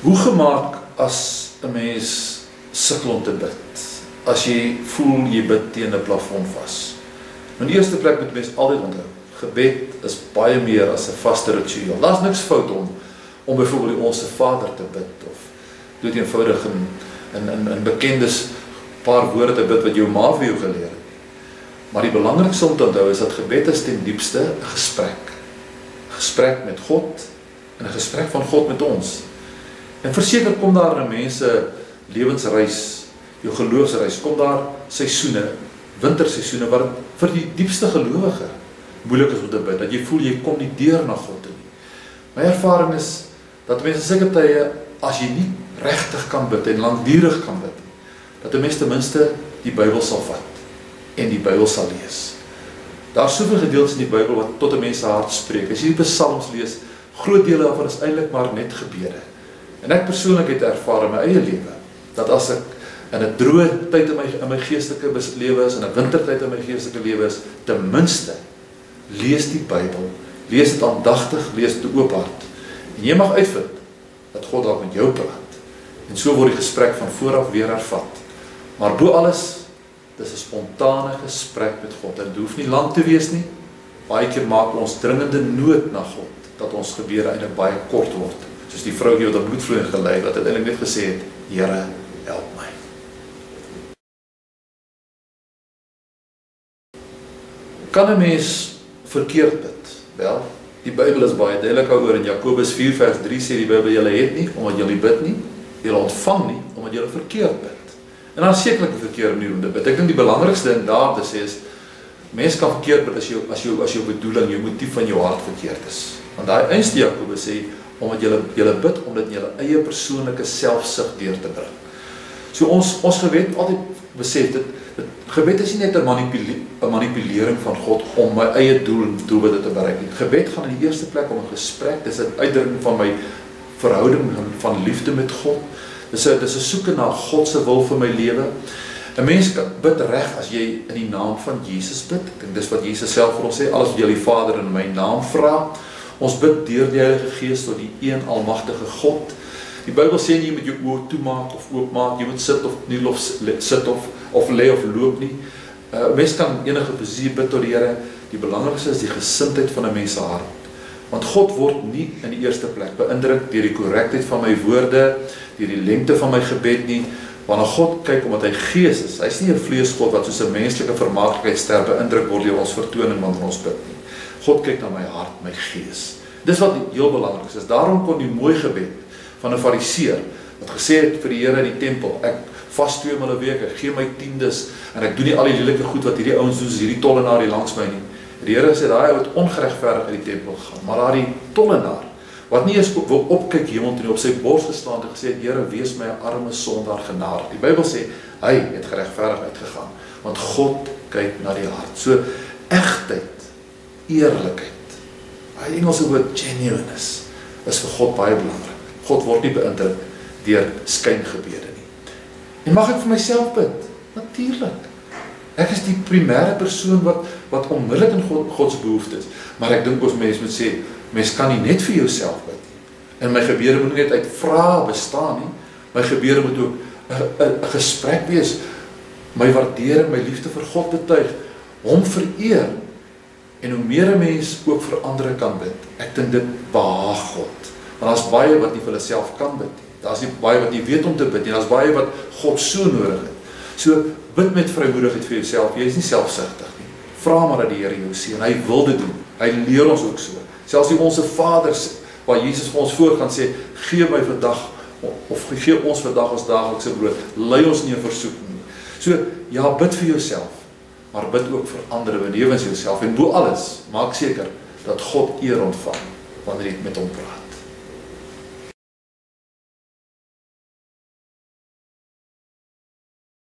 Hoe gemaak as 'n mens sukkel om te bid? As jy voel jy bid teen 'n plafon vas. In die eerste plek moet mens altyd onthou, gebed is baie meer as 'n vaste ritueel. Daar's niks fout om om byvoorbeeld die Onse Vader te bid of dood eenvoudig in in in, in bekendes paar woorde te bid wat jou ma vir jou geleer het. Maar die belangrikste om te onthou is dat gebed is ten diepste 'n gesprek. 'n Gesprek met God en 'n gesprek van God met ons. En verseker kom daar in mense lewensreis, jou geloofsreis, kom daar seisoene, winterseisoene wat vir die diepste gelowige moeilik is om te bid, dat jy voel jy kom nie deur na God toe nie. My ervaring is dat mense seker tye as jy nie regtig kan bid en lankdurig kan bid nie, dat 'n mens ten minste die Bybel sal vat en die Bybel sal lees. Daar's soveel gedeeltes in die Bybel wat tot 'n mens se hart spreek. As jy die Psalms lees, groot dele daarvan is eintlik maar net gebede. En ek persoonlik het ervaar in my eie lewe dat as ek in 'n droë tyd in my in my geestelike lewe is en 'n wintertyd in my geestelike lewe is, ten minste lees die Bybel, lees dit aandagtig, lees dit oop hart. En jy mag uitvind dat God daar met jou praat. En so word die gesprek van vooraf weer hervat. Maar bo alles dis 'n spontane gesprek met God. Dit hoef nie lank te wees nie. Baie keer maak ons dringende nood na God dat ons gebede eintlik baie kort word. Soos die vroutjie wat op bloedvloei gelei wat uiteindelik net gesê het: "Here, help my." Kan 'n mens verkeerd bid? Wel, die Bybel is baie duidelik daaroor in Jakobus 4 vers 3 sê die Bybel julle het nie omdat julle bid nie, julle ontvang nie omdat julle verkeerd bid. En dan sekerlik 'n verkeerde manier om te bid. Ek dink die belangrikste ding daar te sê is mense kan verkeerd bid as jy as jy as jou bedoeling, jou motief van jou hart verkeerd is. Want daai eerste Jakobus sê omdat jy jy bid omdat jy jou eie persoonlike selfsug deur te bring. So ons ons gebed altyd besef dit dit gebed is nie net 'n manipule manipulering van God om my eie doel doelwitte te bereik nie. Gebed gaan in die eerste plek om 'n gesprek, dis 'n uitdrukking van my verhouding van liefde met God. Dis 'n dis 'n soeke na God se wil vir my lewe. 'n Mens kan bid reg as jy in die naam van Jesus bid. Ek dink dis wat Jesus self vir ons sê, alles wat jy die Vader in my naam vra. Ons bid deur die Heilige Gees tot die een almagtige God. Die Bybel sê nie jy moet jou oë toemaak of oopmaak, jy moet sit of nie lof sit of of lê of loop nie. uh, Mens kan enige posisie bid tot die Here. Die belangrikste is die gesindheid van 'n mens se hart. Want God word nie in die eerste plek beïndruk deur die korrektheid van my woorde deur die lengte van my gebed nie, wanneer God kyk omdat hy gees is. Hy's nie 'n vleesgod wat soos 'n menslike vermaaklikheid ster beïndruk word deur ons vertoning wanneer ons bid nie. God kyk na my hart, my gees. Dis wat heel belangrik is. Daarom kon die mooi gebed van 'n fariseer wat gesê het vir die Here in die tempel, ek vas twee maal 'n week, ek gee my tiendes en ek doen nie al die lelike goed wat hierdie ouens doen, hierdie tollenaar hier langs my nie. Die Here sê daai ou het ongeregverdig uit die tempel gegaan, maar daai tollenaar wat nie eens wil opkyk hemel toe nie op sy bors gestaan en gesê Here wees my arme sondaar genadig. Die Bybel sê hy het geregverdig uitgegaan want God kyk na die hart. So egtheid, eerlikheid. Hy Engelse woord genuineness is vir God baie belangrik. God word nie beïndruk deur skyngebede nie. En mag ek vir myself bid? Natuurlik. Ek is die primêre persoon wat wat onmiddellik in God, God se behoeftes. Maar ek dink ons mense moet sê Mens kan nie net vir jouself bid nie. En my gebede moet nie net uit vrae bestaan nie. My gebede moet ook 'n gesprek wees. My waardering, my liefde vir God betuig, hom vereer. En hoe meer 'n mens ook vir ander kan bid, ek dink dit behaag God. Want daar's baie wat nie vir hulle self kan bid nie. Daar's nie baie wat nie weet om te bid nie. Daar's baie wat God so nodig het. So bid met vrymoedigheid vir jouself. Jy is nie selfsugtig nie. Vra maar dat die Here jou seën. Hy wil dit doen. Hy leer ons ook so. Selfs die onsse Vader waar Jesus vir ons voor gaan sê, gee my vandag of gee ons vandag ons daaglikse brood. Lei ons nie in versoeking nie. So ja, bid vir jouself, maar bid ook vir ander benewens jouself en bo alles, maak seker dat God eer ontvang wanneer jy met hom praat.